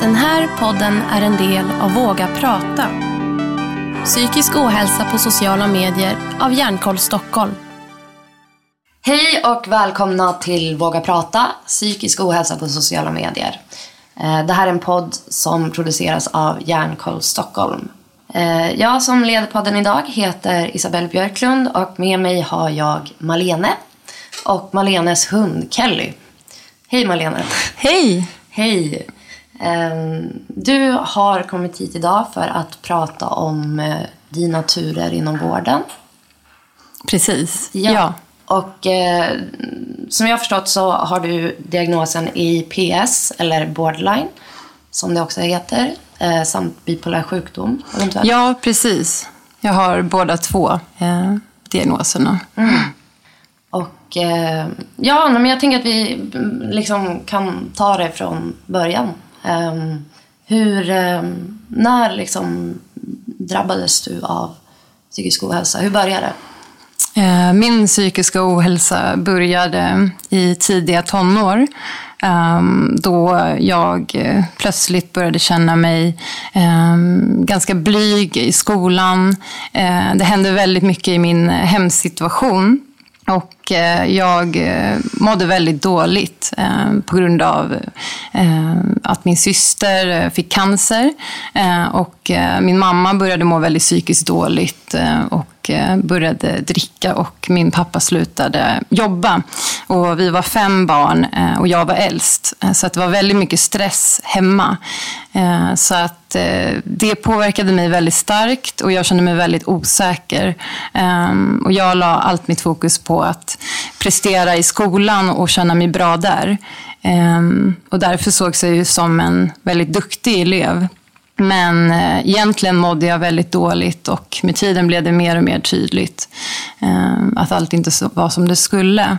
Den här podden är en del av Våga prata. Psykisk ohälsa på sociala medier av Hjärnkoll Stockholm. Hej och välkomna till Våga prata, psykisk ohälsa på sociala medier. Eh, Det här är en podd som produceras av Hjärnkoll Stockholm. Eh, Jag som leder podden idag heter Isabelle Björklund och med mig har jag Malene och Malenes hund Kelly. Hej Malene! Hej! Hej! Ehm, Du har kommit hit idag för att prata om eh, dina turer inom vården. Precis. Ja. Ja. Och eh, som jag har förstått så har du diagnosen IPS, eller borderline, som det också heter, eh, samt bipolär sjukdom eventuellt. ja, precis. Jag har båda två eh, diagnoserna. Och eh, ja, men jag tänker att vi mm, liksom kan ta det från början. Um, hur, um, när liksom drabbades du av psykisk ohälsa? Hur började det? Eh, min psykiska ohälsa började i tidiga tonår. Ehm, då jag eh, plötsligt började känna mig ganska blyg i skolan. Eh, det hände väldigt mycket i min hemsituation. Och och eh, jag eh, mådde väldigt dåligt eh, på grund av att min syster fick cancer. Och min mamma började må väldigt psykiskt dåligt och började dricka och min pappa slutade jobba. Och vi var fem barn och jag var äldst. Så att det var väldigt mycket stress hemma. Så att det påverkade mig väldigt starkt och jag kände mig väldigt osäker. Och jag la allt mitt fokus på att prestera i skolan och känna mig bra där. Ehm, och därför sågs jag ju som en väldigt duktig elev. Men eh, egentligen mådde jag väldigt dåligt och med tiden blev det mer och mer tydligt ehm, att allt inte var som det skulle.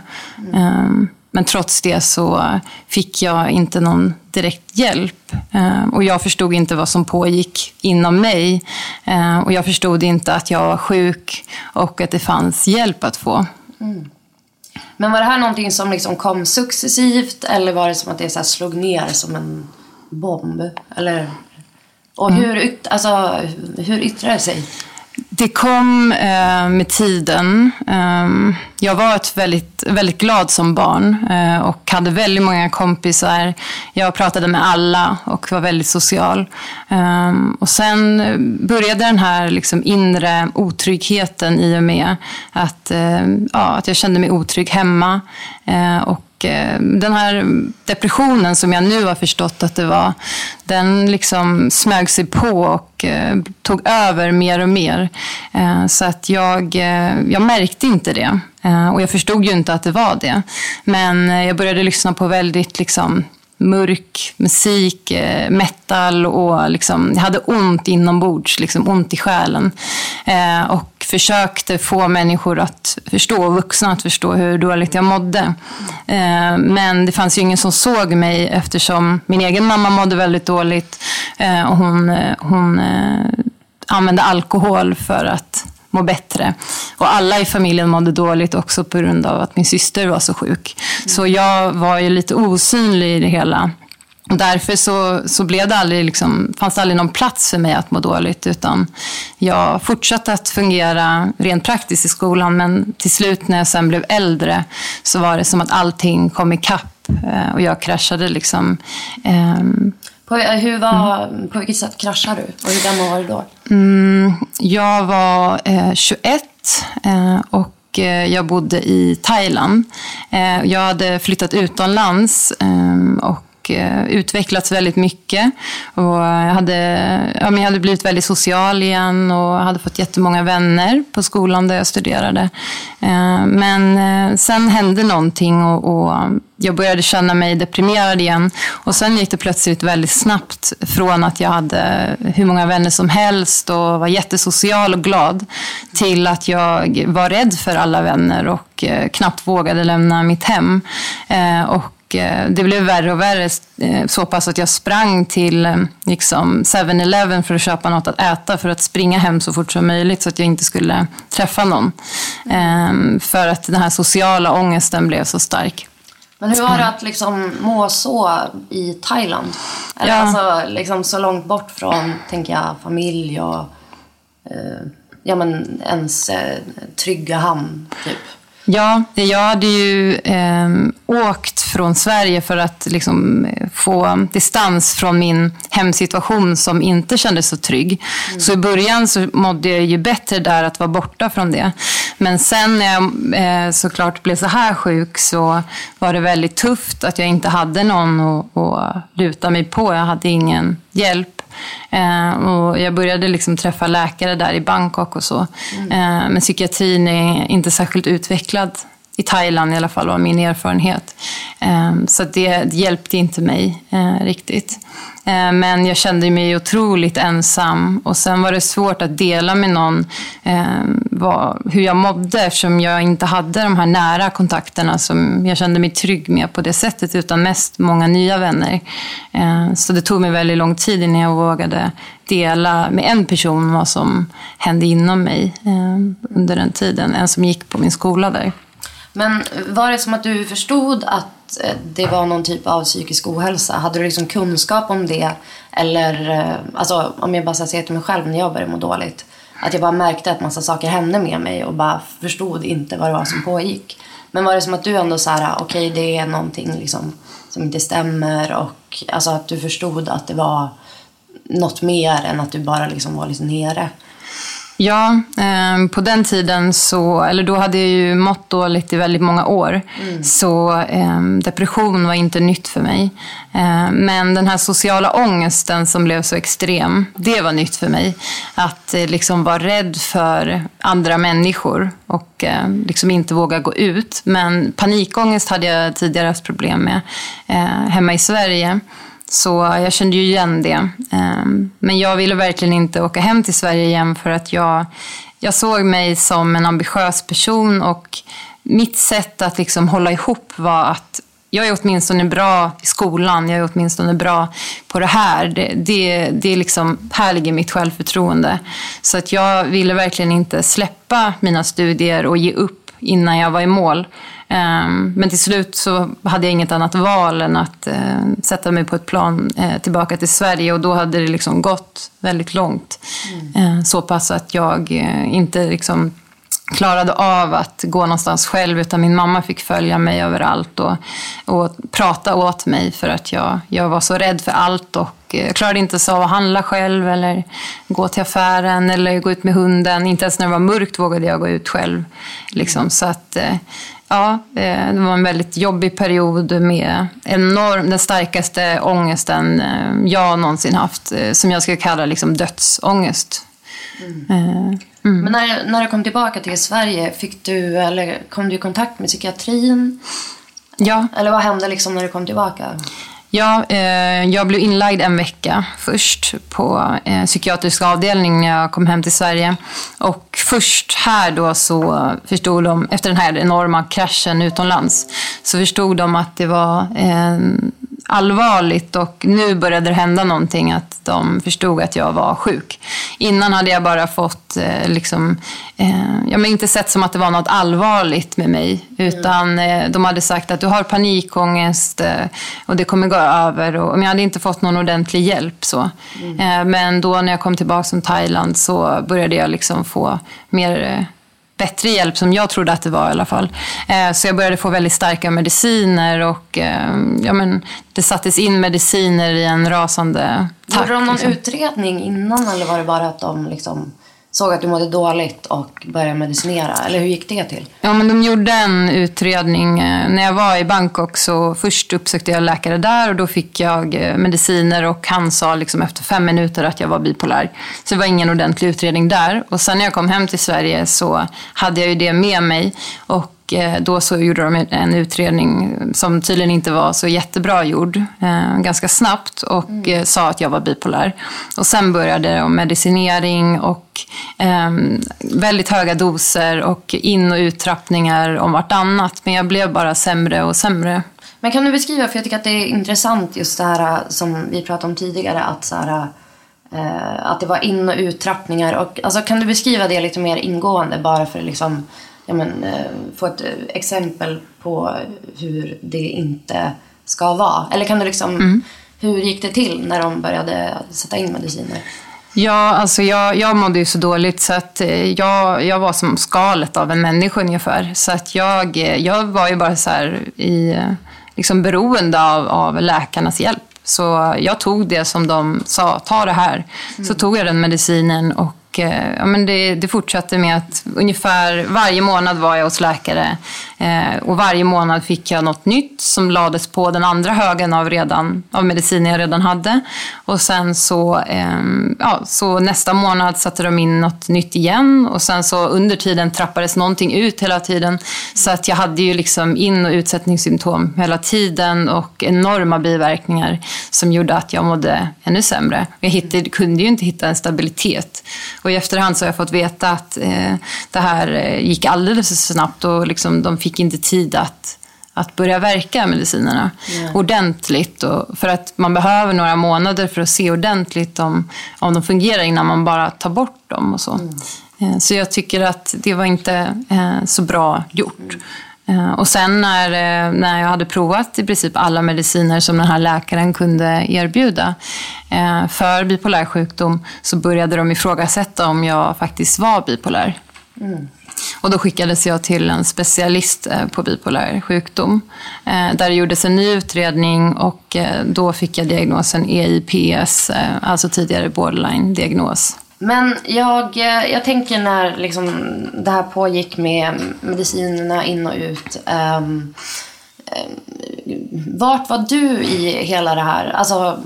Ehm, men trots det så fick jag inte någon direkt hjälp. Och jag förstod inte vad som pågick inom mig. Och jag förstod inte att jag var sjuk och att det fanns hjälp att få. Mm. Men var det här någonting som liksom kom successivt eller var det som att det så slog ner som en bomb? Eller, och hur, yt, alltså, hur yttrar det sig? Det kom eh, med tiden. Eh, jag var ett väldigt, väldigt glad som barn eh, och hade väldigt många kompisar. Jag pratade med alla och var väldigt social. Ehm, och sen började den här liksom inre otryggheten i och med att, eh, ja, att jag kände mig otrygg hemma. Eh, och eh, den här depressionen som jag nu har förstått att det var, den liksom smög sig på och eh, tog över mer och mer. Eh, Så att jag, eh, jag märkte inte det. Eh, och jag förstod ju inte att det var det. Men eh, jag började lyssna på väldigt liksom, mörk musik, metal och liksom, jag hade ont inombords, liksom, ont i själen. Eh, och försökte få människor att förstå, vuxna att förstå hur dåligt jag mådde. Eh, men det fanns ju ingen som såg mig eftersom min egen mamma mådde väldigt dåligt eh, och hon, eh, hon använde alkohol för att må bättre. Och alla i familjen mådde dåligt också på grund av att min syster var så sjuk. Så jag var ju lite osynlig i det hela. Och därför så, så blev det aldrig liksom, fanns det aldrig någon plats för mig att må dåligt. Utan jag fortsatte att fungera rent praktiskt i skolan. Men till slut när jag sen blev äldre så var det som att allting kom ikapp. eh, Och jag kraschade liksom. ehm, På, hur var, på vilket sätt kraschade du? Och hur gammal var du då? Mm, jag var eh, 21 eh, och eh, jag bodde i Thailand. Eh, jag hade flyttat utomlands eh, och utvecklats väldigt mycket. Och jag, hade, ja, men jag hade blivit väldigt social igen och hade fått jättemånga vänner på skolan där jag studerade. Eh, men eh, sen hände någonting och, och jag började känna mig deprimerad igen. Och sen gick det plötsligt väldigt snabbt från att jag hade hur många vänner som helst och var jättesocial och glad till att jag var rädd för alla vänner och knappt vågade lämna mitt hem. Och och eh, det blev värre och värre eh, så pass att jag sprang till eh, liksom 7-Eleven för att köpa något att äta för att springa hem så fort som möjligt så att jag inte skulle träffa någon. Eh, För att den här sociala ångesten blev så stark. Men hur var det att liksom må så i Thailand? Eller Ja. alltså liksom så långt bort från, tänker jag, familj och eh, ja, men ens eh, trygga hamn, typ. Ja, jag hade ju eh, åkt från Sverige för att liksom, eh, få distans från min hemsituation som inte kändes så trygg. Så i början så mådde jag ju bättre där att vara borta från det. Men sen när jag eh, såklart blev så här sjuk så var det väldigt tufft att jag inte hade någon att, att luta mig på. Jag hade ingen hjälp. Eh, och jag började liksom träffa läkare där i Bangkok och så. Eh, men psykiatrin är inte särskilt utvecklad i Thailand i alla fall, var min erfarenhet. Ehm, så det, hjälpte inte mig eh, riktigt. Ehm, men jag kände mig otroligt ensam och sen var det svårt att dela med någon ehm, hur jag mådde eftersom jag inte hade de här nära kontakterna som jag kände mig trygg med på det sättet utan mest många nya vänner. Så det tog mig väldigt lång tid innan jag vågade dela med en person vad som hände inom mig under den tiden, en som gick på min skola där. Men var det som att du förstod att eh, det var någon typ av psykisk ohälsa? Hade du liksom kunskap om det? Eller, eh, alltså om jag bara ska till mig själv när jag började må dåligt. Att jag bara märkte att massa saker hände med mig och bara förstod inte vad det var som pågick. Men var det som att du ändå så här, ah, okej det är någonting liksom som inte stämmer och alltså att du förstod att det var något mer än att du bara liksom var lite nere? Ja, eh, på den tiden så, eller då hade jag ju mått dåligt i väldigt många år. Så eh, depression var inte nytt för mig. Eh, men den här sociala ångesten som blev så extrem, det var nytt för mig. Att eh, liksom vara rädd för andra människor och eh, liksom inte våga gå ut. Men panikångest hade jag tidigare haft problem med eh, hemma i Sverige. Så jag kände ju igen det. Ehm, men jag ville verkligen inte åka hem till Sverige igen för att jag, jag såg mig som en ambitiös person och mitt sätt att liksom hålla ihop var att jag är åtminstone bra i skolan, jag är åtminstone bra på det här. Det, det, det är liksom, här ligger mitt självförtroende. Så att jag ville verkligen inte släppa mina studier och ge upp innan jag var i mål. Ehm, Men till slut så hade jag inget annat val än att eh, sätta mig på ett plan eh, tillbaka till Sverige och då hade det liksom gått väldigt långt. Eh, Så pass att jag eh, inte liksom klarade av att gå någonstans själv utan min mamma fick följa mig överallt och, och prata åt mig för att jag, jag var så rädd för allt och jag klarade inte så av att handla själv eller gå till affären eller gå ut med hunden. Inte ens när det var mörkt vågade jag gå ut själv. Liksom. Så att, eh, ja, eh, det var en väldigt jobbig period med enorm, den starkaste ångesten eh, jag någonsin haft. eh, Som jag skulle kalla liksom dödsångest. Eh, Men när, när du kom tillbaka till Sverige, fick du, eller kom du i kontakt med psykiatrin? Ja, Eller vad hände liksom när du kom tillbaka? Ja, eh, jag blev inlagd en vecka först på eh, psykiatrisk avdelning när jag kom hem till Sverige. Och först här då så förstod de, efter den här enorma kraschen utomlands, så förstod de att det var eh, allvarligt och nu började det hända någonting, att de förstod att jag var sjuk. Innan hade jag bara fått, eh, liksom, eh, ja, men inte sett som att det var något allvarligt med mig, utan eh, de hade sagt att du har panikångest eh, och det kommer gå över. Och, men jag hade inte fått någon ordentlig hjälp. Så. Eh, men då när jag kom tillbaka från Thailand så började jag liksom få mer eh, bättre hjälp som jag trodde att det var i alla fall. Eh, Så jag började få väldigt starka mediciner och eh, ja, men det sattes in mediciner i en rasande takt. Gjorde de någon liksom. utredning innan eller var det bara att de liksom såg att du mådde dåligt och började medicinera? Eller hur gick det till? Ja, men de gjorde en utredning. Eh, när jag var i Bangkok så först uppsökte jag läkare där och då fick jag eh, mediciner och han sa liksom efter fem minuter att jag var bipolär. Så det var ingen ordentlig utredning där. Och sen när jag kom hem till Sverige så hade jag ju det med mig och eh, då så gjorde de en utredning som tydligen inte var så jättebra gjord, eh, ganska snabbt och eh, sa att jag var bipolär. Och sen började om medicinering och eh, väldigt höga doser och in och uttrappningar om vartannat. Men jag blev bara sämre och sämre. Men kan du beskriva, för jag tycker att det är intressant just det här som vi pratade om tidigare, att, så här, att det var in och uttrappningar. Och, alltså, kan du beskriva det lite mer ingående bara för liksom, ja, men, eh, få ett eh, exempel på hur det inte ska vara? Eller kan du liksom, hur gick det till när de började sätta in mediciner? Ja, alltså jag, jag mådde ju så dåligt så att eh, jag, jag var som skalet av en människa ungefär. Så att jag, jag var ju bara så här i, liksom beroende av, av läkarnas hjälp. Så jag tog det som de sa, ta det här. Så tog jag den medicinen och Eh, ja, men det, det fortsatte med att ungefär varje månad var jag hos läkare. Eh, och varje månad fick jag något nytt som lades på den andra högen av, redan, av mediciner jag redan hade. Och sen så, eh, ja, så nästa månad satte de in något nytt igen. Och sen så under tiden trappades någonting ut hela tiden. Så att jag hade ju liksom in och utsättningssymptom hela tiden och enorma biverkningar som gjorde att jag mådde ännu sämre. Jag hittade, kunde ju inte hitta en stabilitet. Och i efterhand så har jag fått veta att eh, det här eh, gick alldeles för snabbt och liksom, de fick inte tid att, att börja verka medicinerna ordentligt. Och för att man behöver några månader för att se ordentligt om, om de fungerar innan man bara tar bort dem och så. Eh, Så jag tycker att det var inte eh, så bra gjort. Eh, Och sen när, eh, när jag hade provat i princip alla mediciner som den här läkaren kunde erbjuda eh, för bipolär sjukdom så började de ifrågasätta om jag faktiskt var bipolär. Och då skickades jag till en specialist eh, på bipolär sjukdom. eh, Där det gjordes en ny utredning och eh, då fick jag diagnosen EIPS, eh, alltså tidigare borderline-diagnos. Men jag, eh, jag tänker när liksom det här pågick med medicinerna in och ut. Um, ehm, vart var du i hela det här? Alltså,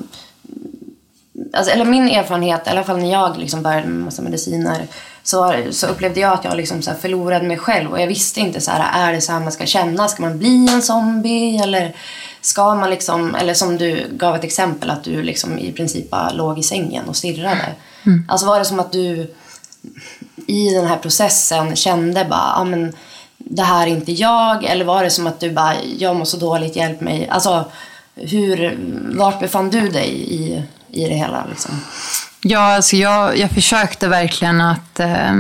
alltså, eller min erfarenhet, i alla fall när jag liksom började med massa mediciner, så, så upplevde jag att jag liksom så här förlorade mig själv. Och jag visste inte, så här, är det så här man ska känna? Ska man bli en zombie? Eller ska man liksom, eller som du gav ett exempel, att du liksom i princip bara låg i sängen och stirrade. Alltså var det som att du i den här processen kände bara, ah, men det här är inte jag? Eller var det som att du bara, jag mår så dåligt, hjälp mig. Alltså, hur, vart befann du dig i, i det hela? Liksom? Ja, alltså jag, jag försökte verkligen att eh,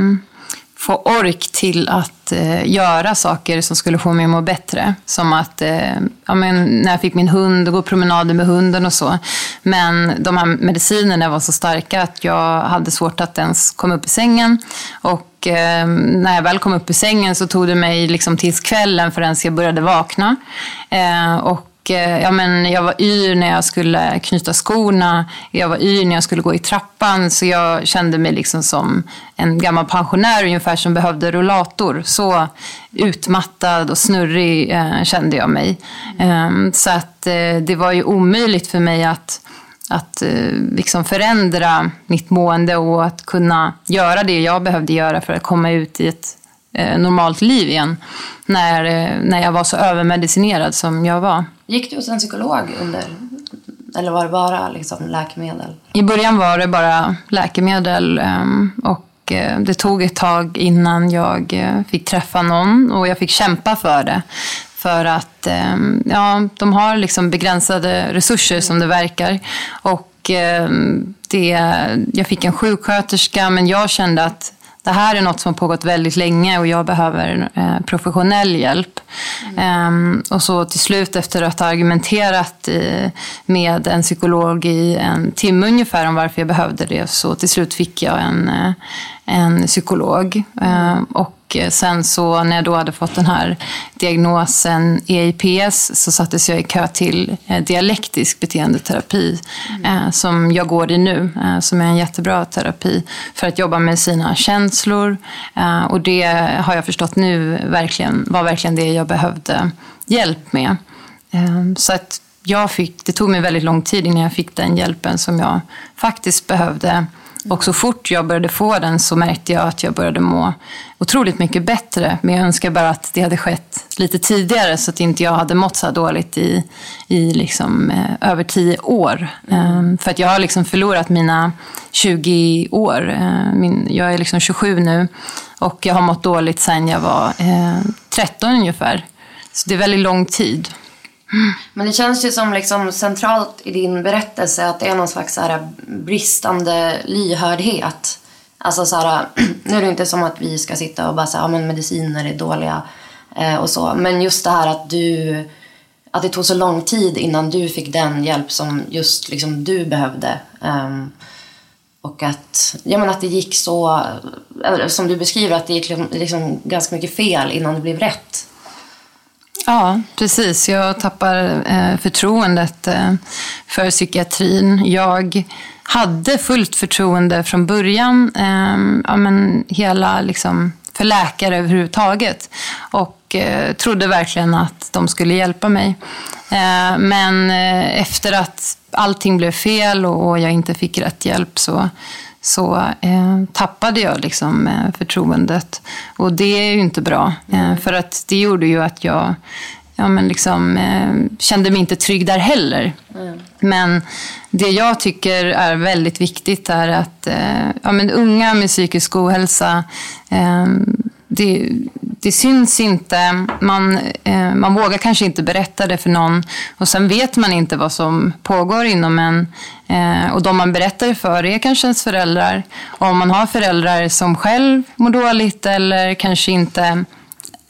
få ork till att eh, göra saker som skulle få mig att må bättre. Som att eh, ja, men när jag fick min hund och gå promenader med hunden och så. Men de här medicinerna var så starka att jag hade svårt att ens komma upp i sängen. Och eh, när jag väl kom upp i sängen så tog det mig liksom tills kvällen förrän jag började vakna. Eh, och Eh, ja, men jag var yr när jag skulle knyta skorna, jag var yr när jag skulle gå i trappan, så jag kände mig liksom som en gammal pensionär ungefär som behövde rullator. Så utmattad och snurrig eh, kände jag mig. Eh, så att eh, det var ju omöjligt för mig att att eh, liksom förändra mitt mående och att kunna göra det jag behövde göra för att komma ut i ett eh, normalt liv igen. När, eh, när jag var så övermedicinerad som jag var. Gick du hos en psykolog under, eller var det bara liksom läkemedel? I början var det bara läkemedel ehm, och eh, det tog ett tag innan jag eh, fick träffa någon och jag fick kämpa för det. För att ehm, ja, de har liksom begränsade resurser som det verkar. Och ehm, det, jag fick en sjuksköterska men jag kände att det här är något som har pågått väldigt länge och jag behöver eh, professionell hjälp. Ehm, och så till slut efter att ha argumenterat i, med en psykolog i en timme ungefär om varför jag behövde det så till slut fick jag en, eh, en psykolog. Ehm, och sen så när jag då hade fått den här diagnosen EIPS så sattes jag i kö till eh, dialektisk beteendeterapi eh, som jag går i nu, eh, som är en jättebra terapi för att jobba med sina känslor. Eh, och det har jag förstått nu verkligen, var verkligen det jag behövde hjälp med. Eh, så att jag fick, det tog mig väldigt lång tid innan jag fick den hjälpen som jag faktiskt behövde. Och så fort jag började få den så märkte jag att jag började må otroligt mycket bättre. Men jag önskar bara att det hade skett lite tidigare så att inte jag hade mått så här dåligt i, i liksom, eh, över tio år. Eh, för att jag har liksom förlorat mina 20 år. Eh, min, jag är liksom 27 nu och jag har mått dåligt sedan jag var eh, 13 ungefär. Så det är väldigt lång tid. Men det känns ju som liksom centralt i din berättelse att det är någon slags så här bristande lyhördhet. Alltså så här, nu är det inte som att vi ska sitta och bara säga, ja men mediciner är dåliga eh, och så. Men just det här att du, att det tog så lång tid innan du fick den hjälp som just liksom du behövde. Um, och att, ja, men att det gick så, eller som du beskriver, att det gick liksom, liksom ganska mycket fel innan det blev rätt. Ja, precis. Jag tappar eh, förtroendet eh, för psykiatrin. Jag hade fullt förtroende från början, eh, ja, men hela, liksom, för läkare överhuvudtaget. Och eh, trodde verkligen att de skulle hjälpa mig. Eh, men eh, efter att allting blev fel och jag inte fick rätt hjälp så, så eh, tappade jag liksom, eh, förtroendet. Och det är ju inte bra. Eh, för att det gjorde ju att jag ja, men liksom, eh, kände mig inte trygg där heller. Mm. Men det jag tycker är väldigt viktigt är att eh, ja, men unga med psykisk ohälsa eh, det, det syns inte. Man, eh, man vågar kanske inte berätta det för någon. Och sen vet man inte vad som pågår inom en. Eh, och de man berättar det för är kanske ens föräldrar. Och om man har föräldrar som själv mår dåligt eller kanske inte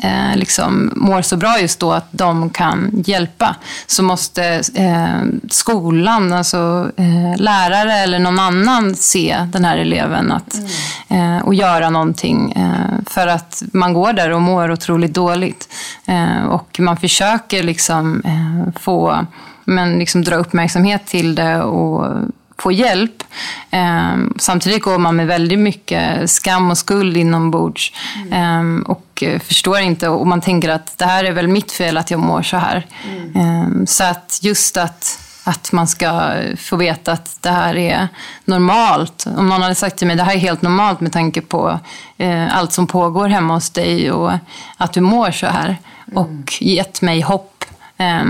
eh, liksom mår så bra just då att de kan hjälpa så måste eh, skolan, alltså eh, lärare eller någon annan se den här eleven att, mm. eh, och göra någonting. Eh, för att man går där och mår otroligt dåligt. Eh, och man försöker liksom få men liksom dra uppmärksamhet till det och få hjälp. Eh, samtidigt går man med väldigt mycket skam och skuld inombords mm. eh, och förstår inte och man tänker att det här är väl mitt fel att jag mår så här. Mm. Eh, så att just att att man ska få veta att det här är normalt. Om någon hade sagt till mig det här är helt normalt med tanke på eh, allt som pågår hemma hos dig och att du mår så här. Mm. Och gett mig hopp eh,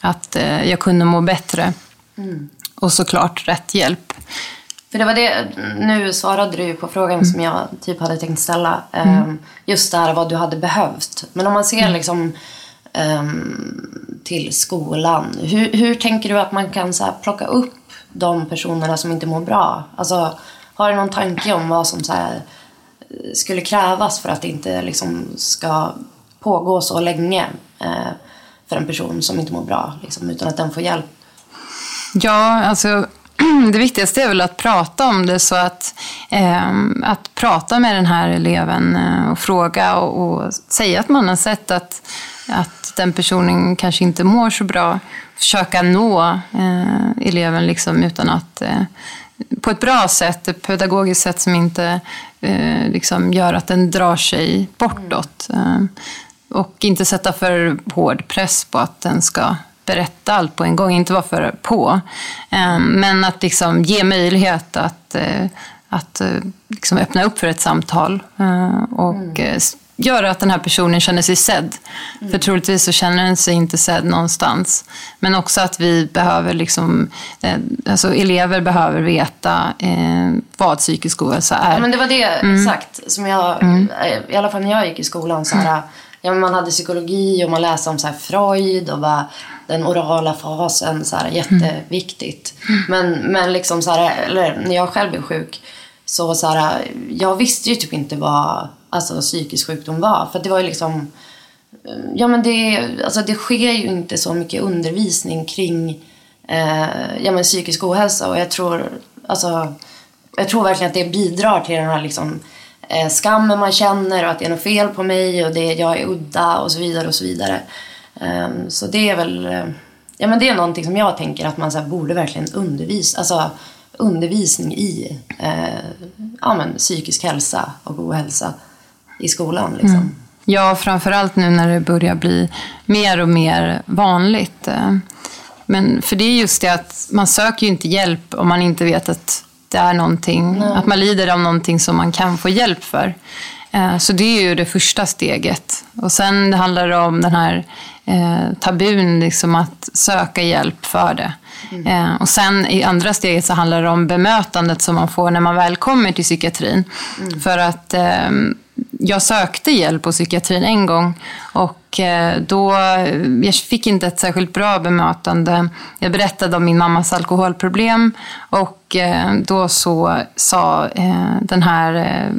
att eh, jag kunde må bättre. Mm och såklart rätt hjälp. För det var det, nu svarade du på frågan mm. som jag typ hade tänkt ställa. Mm. Ehm, just det här vad du hade behövt. Men om man ser mm. liksom um, till skolan. Hur, hur tänker du att man kan så här, plocka upp de personerna som inte mår bra? Alltså, har du någon tanke om vad som så här, skulle krävas för att det inte liksom ska pågå så länge uh, för en person som inte mår bra, liksom, utan att den får hjälp Ja, alltså det viktigaste är väl att prata om det så att, eh, att prata med den här eleven eh, och fråga och, och, säga att man har sett att, att den personen kanske inte mår så bra. Försöka nå eh, eleven liksom utan att eh, på ett bra sätt, ett pedagogiskt sätt som inte eh, liksom gör att den drar sig bortåt. Eh, och inte sätta för hård press på att den ska berätta allt på en gång, inte vara för på. Ehm, men att liksom ge möjlighet att, eh, att eh, liksom öppna upp för ett samtal eh, och mm. göra att den här personen känner sig sedd. Mm. För troligtvis så känner den sig inte sedd någonstans. Men också att vi behöver, liksom, alltså elever behöver veta vad psykisk ohälsa är. Ja, men det var det mm. exakt som jag, mm. i alla fall när jag gick i skolan, så här, ja, man hade psykologi och man läste om så Freud och bara den orala fasen, så här, jätteviktigt. Mm. Men, men liksom så här, eller när jag själv blev sjuk, så, så här, jag visste ju typ inte vad alltså, psykisk sjukdom var. För det var ju liksom, ja men det, alltså, det sker ju inte så mycket undervisning kring eh, ja, men psykisk ohälsa och jag tror, alltså, jag tror verkligen att det bidrar till den här liksom, eh, skammen man känner och att det är något fel på mig och det, jag är udda och så vidare och så vidare. Um, så det är väl, uh, ja men det är någonting som jag tänker att man så borde verkligen undervisa, alltså undervisning i uh, ja, men, psykisk hälsa och ohälsa i skolan. Liksom. Mm. Ja, framförallt nu när det börjar bli mer och mer vanligt. Eh, men för det är just det att man söker ju inte hjälp om man inte vet att det är någonting, Nej. att man lider av någonting som man kan få hjälp för. Eh, så det är ju det första steget. Och sen handlar det om den här eh, tabun, liksom att söka hjälp för det. Mm. Eh, och sen i andra steget så handlar det om bemötandet som man får när man väl kommer till psykiatrin. Mm. För att eh, jag sökte hjälp på psykiatrin en gång och eh, då, jag fick inte ett särskilt bra bemötande. Jag berättade om min mammas alkoholproblem och eh, då så sa den här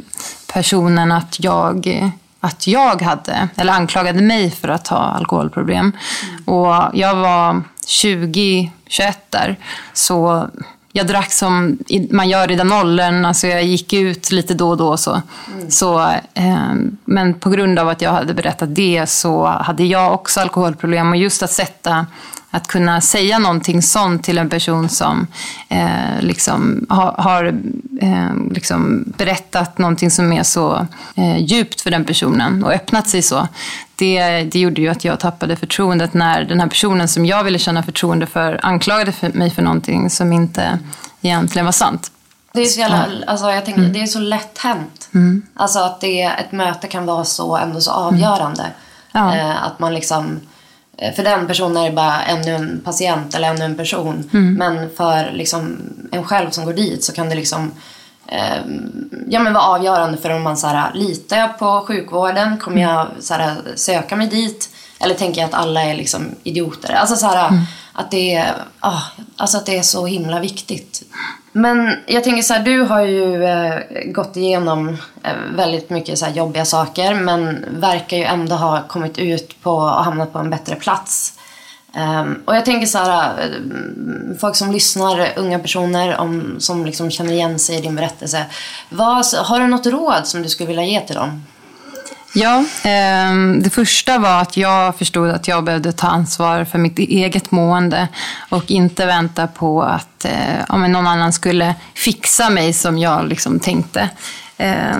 personen att jag att jag hade, eller anklagade mig för att ha alkoholproblem. Mm. Och jag var 20, 21 där. Så jag drack som man gör i den åldern. Alltså jag gick ut lite då och då. Så. Mm. Så, eh, men på grund av att jag hade berättat det så hade jag också alkoholproblem. Och just att sätta att kunna säga någonting sånt till en person som eh, liksom har, har eh, liksom berättat någonting som är så eh, djupt för den personen och öppnat sig så. Det, det gjorde ju att jag tappade förtroendet när den här personen som jag ville känna förtroende för anklagade för mig för någonting som inte egentligen var sant. Det är så jävla, alltså jag tänker, mm. det är så lätt hänt. Mm. Alltså att det, ett möte kan vara så, ändå så avgörande. Mm. Ja. Eh, att man liksom för den personen är det bara ännu en patient eller ännu en person. Mm. Men för liksom en själv som går dit så kan det liksom eh, ja, men vara avgörande för om man så här, litar jag på sjukvården? Kommer jag så här, söka mig dit? Eller tänker jag att alla är liksom idioter? Alltså så här, mm. att, det är, ah, alltså att det är så himla viktigt. Men jag tänker så här, du har ju eh, gått igenom eh, väldigt mycket så här jobbiga saker men verkar ju ändå ha kommit ut på och hamnat på en bättre plats. Um, och jag tänker så här, eh, folk som lyssnar, unga personer om, som liksom känner igen sig i din berättelse. Vad, har du något råd som du skulle vilja ge till dem? Ja, eh, det första var att jag förstod att jag behövde ta ansvar för mitt eget mående och inte vänta på att eh, om någon annan skulle fixa mig som jag liksom tänkte. Eh,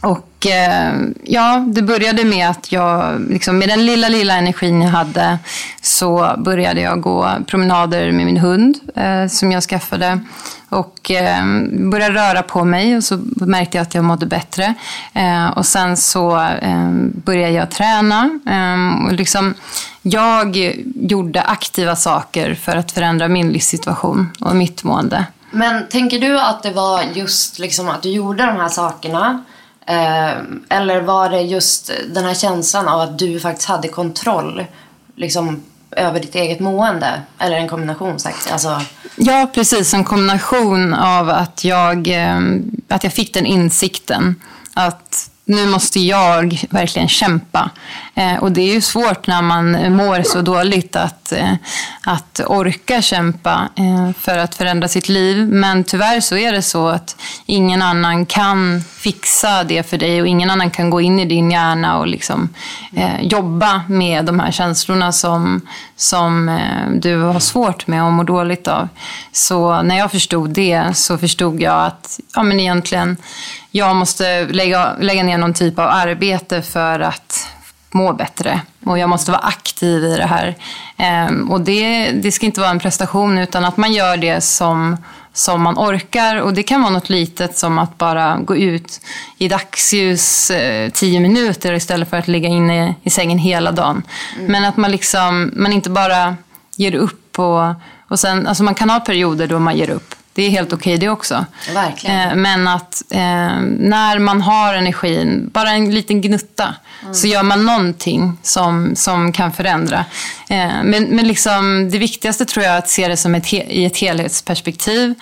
och eh, ja, det började med att jag, liksom, med den lilla, lilla energin jag hade, så började jag gå promenader med min hund eh, som jag skaffade. Och eh, började röra på mig och så märkte jag att jag mådde bättre. Eh, och sen så eh, började jag träna. Eh, och liksom, jag gjorde aktiva saker för att förändra min livssituation och mitt mående. Men tänker du att det var just liksom att du gjorde de här sakerna Eh, eller var det just den här känslan av att du faktiskt hade kontroll liksom, över ditt eget mående? Eller en kombination sagt? Alltså... Ja, precis. En kombination av att jag, eh, att jag fick den insikten. Att nu måste jag verkligen kämpa. Eh, och det är ju svårt när man mår så dåligt att, eh, att orka kämpa eh, för att förändra sitt liv. Men tyvärr så är det så att ingen annan kan fixa det för dig och ingen annan kan gå in i din hjärna och liksom, eh, jobba med de här känslorna som, som eh, du har svårt med och mår dåligt av. Så när jag förstod det så förstod jag att ja, men egentligen jag måste lägga, lägga ner någon typ av arbete för att må bättre. Och jag måste vara aktiv i det här. Ehm, och det, det ska inte vara en prestation utan att man gör det som, som man orkar. Och det kan vara något litet som att bara gå ut i dagsljus eh, tio minuter istället för att ligga inne i sängen hela dagen. Mm. Men att man, liksom, man inte bara ger upp. Och, och sen, alltså man kan ha perioder då man ger upp. Det är helt okej okay det också. Verkligen. Eh, men att eh, när man har energin, bara en liten gnutta, mm. så gör man någonting som, som kan förändra. Eh, men men liksom, det viktigaste tror jag är att se det som ett, i ett helhetsperspektiv.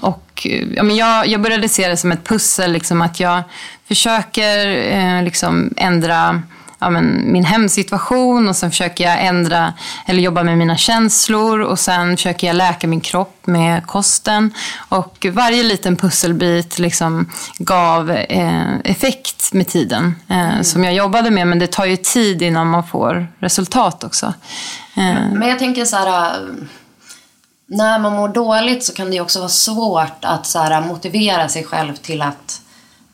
Och, ja, men jag, jag började se det som ett pussel, liksom, att jag försöker liksom, ändra ja, men, min hemsituation och sen försöker jag ändra eller jobba med mina känslor och sen försöker jag läka min kropp med kosten. Och varje liten pusselbit liksom gav eh, effekt med tiden eh, mm. som jag jobbade med. Men det tar ju tid innan man får resultat också. Eh. Men jag tänker så här när man mår dåligt så kan det också vara svårt att så här, motivera sig själv till att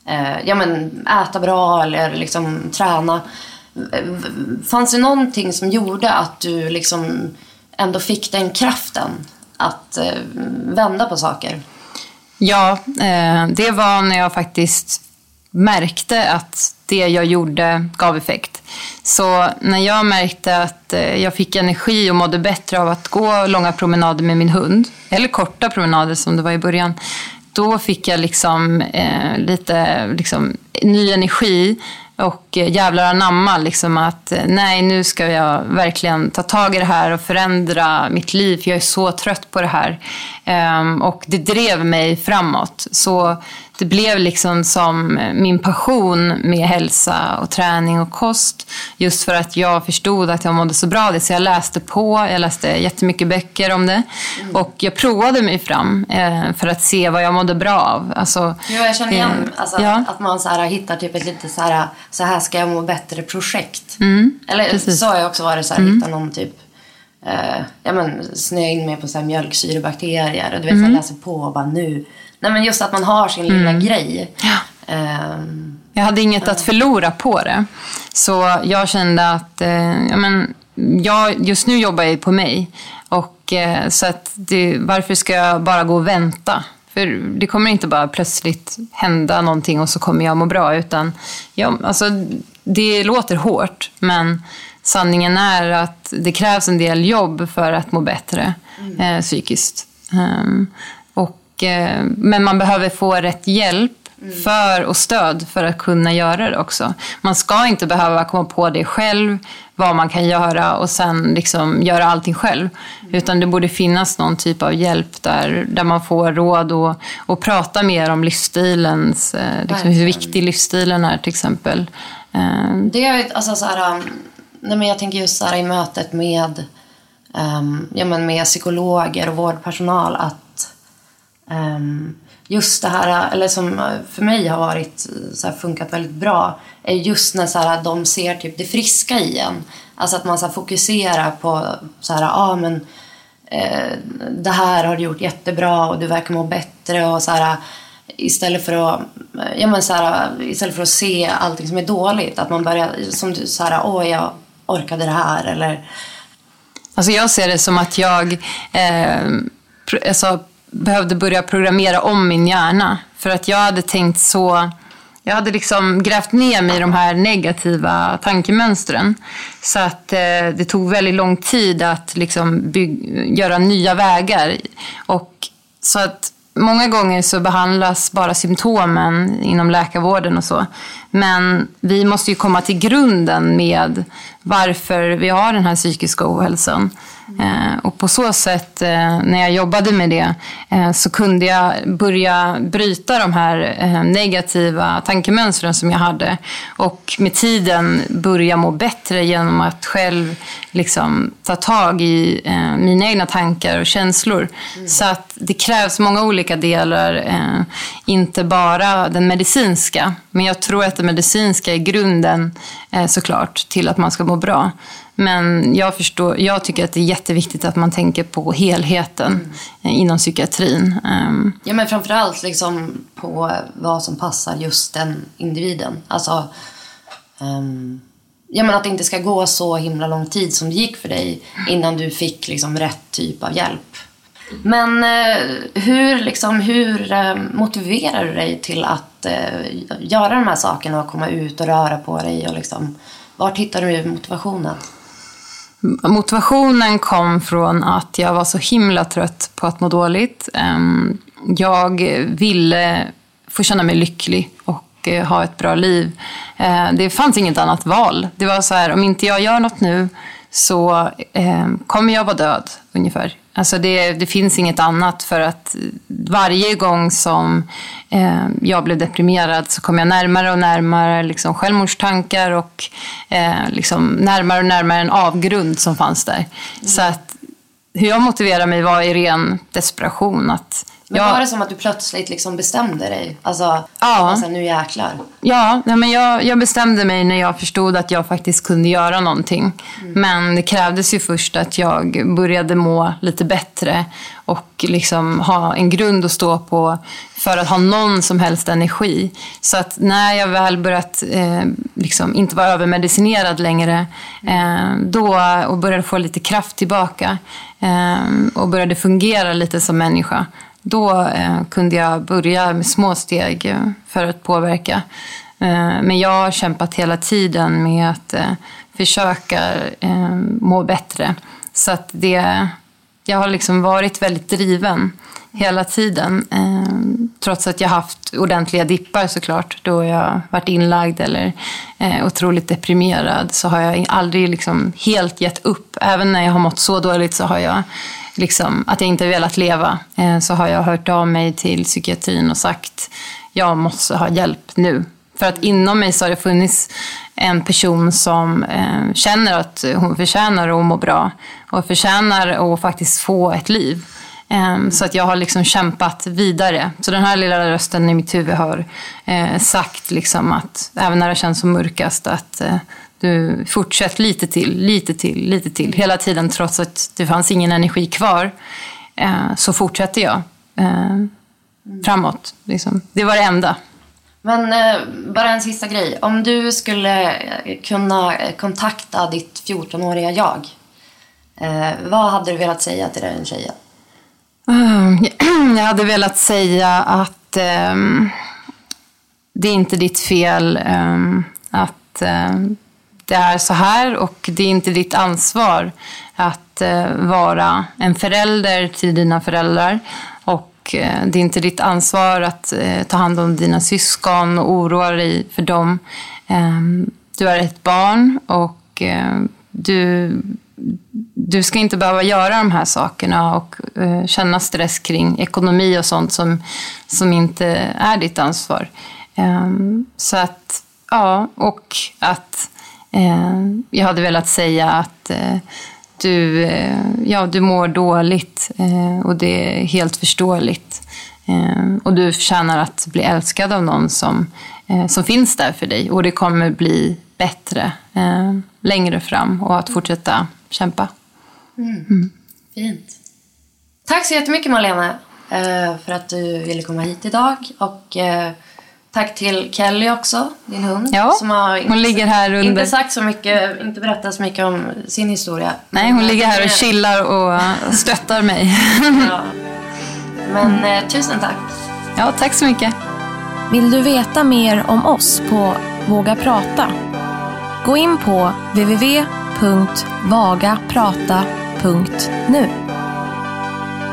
eh, ja, men, äta bra eller liksom, träna. Fanns det någonting som gjorde att du liksom ändå fick den kraften att eh, vända på saker? Ja, eh, det var när jag faktiskt märkte att det jag gjorde gav effekt. Så när jag märkte att eh, jag fick energi och mådde bättre av att gå långa promenader med min hund, eller korta promenader som det var i början, då fick jag liksom, eh, lite liksom, ny energi och eh, jävlar anamma liksom att eh, nej, nu ska jag verkligen ta tag i det här och förändra mitt liv. För jag är så trött på det här. Um, och det drev mig framåt. Så det blev liksom som min passion med hälsa och träning och kost. Just för att jag förstod att jag mådde så bra av det. Så jag läste på, jag läste jättemycket böcker om det. Mm. Och jag provade mig fram eh, för att se vad jag mådde bra av. Alltså, ja, jag känner igen alltså, ja. att man så här, hittar typ ett lite så här, så här ska jag må bättre-projekt. Mm, Eller precis. så har jag också varit, så här, mm. hitta någon typ eh, ja, men, snöa in mig på så här, mjölksyrebakterier och du vet, mm. mm. läser på och bara nu Nej, men just att man har sin lilla mm. grej. Ja. Um, jag hade inget att förlora på det. Så jag kände att eh, ja, men, jag, just nu jobbar jag på mig. Och, eh, så att det, varför ska jag bara gå och vänta? För det kommer inte bara plötsligt hända någonting och så kommer jag må bra. Utan, ja, alltså, det låter hårt, men sanningen är att det krävs en del jobb för att må bättre mm. eh, psykiskt. Um, Eh, men man behöver få rätt hjälp för och stöd för att kunna göra det också. Man ska inte behöva komma på det själv, vad man kan göra och sen liksom göra allting själv. Utan det borde finnas någon typ av hjälp där, där man får råd och, och prata mer om livsstilens, eh, liksom hur viktig livsstilen är till exempel. Eh, det är alltså så här, um, nej men jag tänker just så här, i mötet med, um, ja men med psykologer och vårdpersonal att Um, just det här, eller som för mig har varit så här, funkat väldigt bra, är just när så här, de ser typ det friska i en. Alltså att man så här, fokuserar på så här, ah, men, eh, det här har du gjort jättebra och du verkar må bättre och så här, istället för att, ja, men, så här, istället för att se allting som är dåligt, att man börjar, som du, så här, åh jag orkade det här eller Alltså jag ser det som att jag eh, alltså behövde börja programmera om min hjärna. För att jag hade tänkt så... Jag hade liksom grävt ner mig i de här negativa tankemönstren. Så att eh, det tog väldigt lång tid att liksom göra nya vägar. Och så att många gånger så behandlas bara symptomen inom läkarvården och så. Men vi måste ju komma till grunden med varför vi har den här psykiska ohälsan. Eh, och på så sätt, eh, när jag jobbade med det, eh, så kunde jag börja bryta de här eh, negativa tankemönstren som jag hade. Och med tiden börja må bättre genom att själv liksom, ta tag i eh, mina egna tankar och känslor. Mm. Så att det krävs många olika delar, eh, inte bara den medicinska. Men jag tror att det medicinska är grunden såklart till att man ska må bra. Men jag, förstår, jag tycker att det är jätteviktigt att man tänker på helheten mm. inom psykiatrin. Ehm. Ja, men framförallt liksom på vad som passar just den individen. Alltså, um, ja, men att det inte ska gå så himla lång tid som det gick för dig innan du fick liksom rätt typ av hjälp. Men eh, hur, liksom, hur eh, motiverar du dig till att eh, göra de här sakerna och komma ut och röra på dig? Och liksom, vart hittar du motivationen? Motivationen kom från att jag var så himla trött på att må dåligt. Ehm, jag ville få känna mig lycklig och eh, ha ett bra liv. Eh, det fanns inget annat val. Det var så här, om inte jag gör något nu så ehm, kommer jag vara död ungefär. Alltså det, det, finns inget annat för att varje gång som eh, jag blev deprimerad så kom jag närmare och närmare liksom självmordstankar och eh, liksom närmare och närmare en avgrund som fanns där. Mm. Så att hur jag motiverade mig var i ren desperation. Att men ja. var det som att du plötsligt liksom bestämde dig? Alltså, ja. alltså nu jäklar. Ja, ja men jag, jag, bestämde mig när jag förstod att jag faktiskt kunde göra någonting. Mm. Men det krävdes ju först att jag började må lite bättre och liksom ha en grund att stå på för att ha någon som helst energi. Så att när jag väl börjat eh, liksom inte vara övermedicinerad längre eh, då, och började få lite kraft tillbaka eh, och började fungera lite som människa då eh, kunde jag börja med små steg eh, för att påverka. Eh, men jag har kämpat hela tiden med att försöka må bättre. Så att det, jag har liksom varit väldigt driven hela tiden. Trots att jag haft ordentliga dippar såklart, då jag varit inlagd eller otroligt deprimerad, så har jag aldrig liksom helt gett upp. Även när jag har mått så dåligt så har jag liksom, att jag inte velat leva, eh, så har jag hört av mig till psykiatrin och sagt jag måste ha hjälp nu. För att inom mig så har det funnits en person som eh, känner att hon förtjänar att må bra och förtjänar att faktiskt få ett liv. Eh, så att jag har liksom kämpat vidare. Så den här lilla rösten i mitt huvud har eh, sagt liksom att, även när det känns som mörkast, att eh, du fortsätt lite till, lite till, lite till. Hela tiden trots att det fanns ingen energi kvar eh, så fortsätter jag eh, framåt. Liksom. Det var det enda. Men eh, bara en sista grej. Om du skulle kunna kontakta ditt 14-åriga jag, vad hade du velat säga till den tjejen? Jag hade velat säga att um, det är inte ditt fel um, att um, det är så här och det är inte ditt ansvar att eh, vara en förälder till dina föräldrar. Och eh, det är inte ditt ansvar att eh, ta hand om dina syskon och oroa dig för dem. Ehm, du är ett barn och du du ska inte behöva göra de här sakerna och känna stress kring ekonomi och sånt som, som inte är ditt ansvar. Ehm, så att, ja, och att jag hade velat säga att uh, du, ja, du mår dåligt och det är helt förståeligt. och du förtjänar att bli älskad av någon som, som finns där för dig och det kommer bli bättre längre fram och att fortsätta kämpa. Mm. Mm. Fint. Tack så jättemycket Malena eh, för att du ville komma hit idag. Och eh, tack till Kelly också, din hund. Ja, som har hon ligger här under... Inte sagt så mycket, inte berättat så mycket om sin historia. Nej, hon ligger här och chillar och stöttar mig. ja. Men eh, tusen tack. Ja, tack så mycket. Vill du veta mer om oss på Våga Prata? Gå in på www www.vagaprata.nu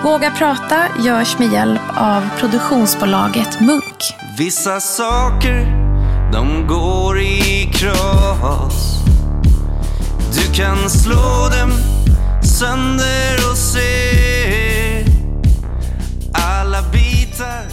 Våga prata görs med hjälp av produktionsbolaget Munk. Vissa saker, de går i kras. Du kan slå dem sönder och se alla bitar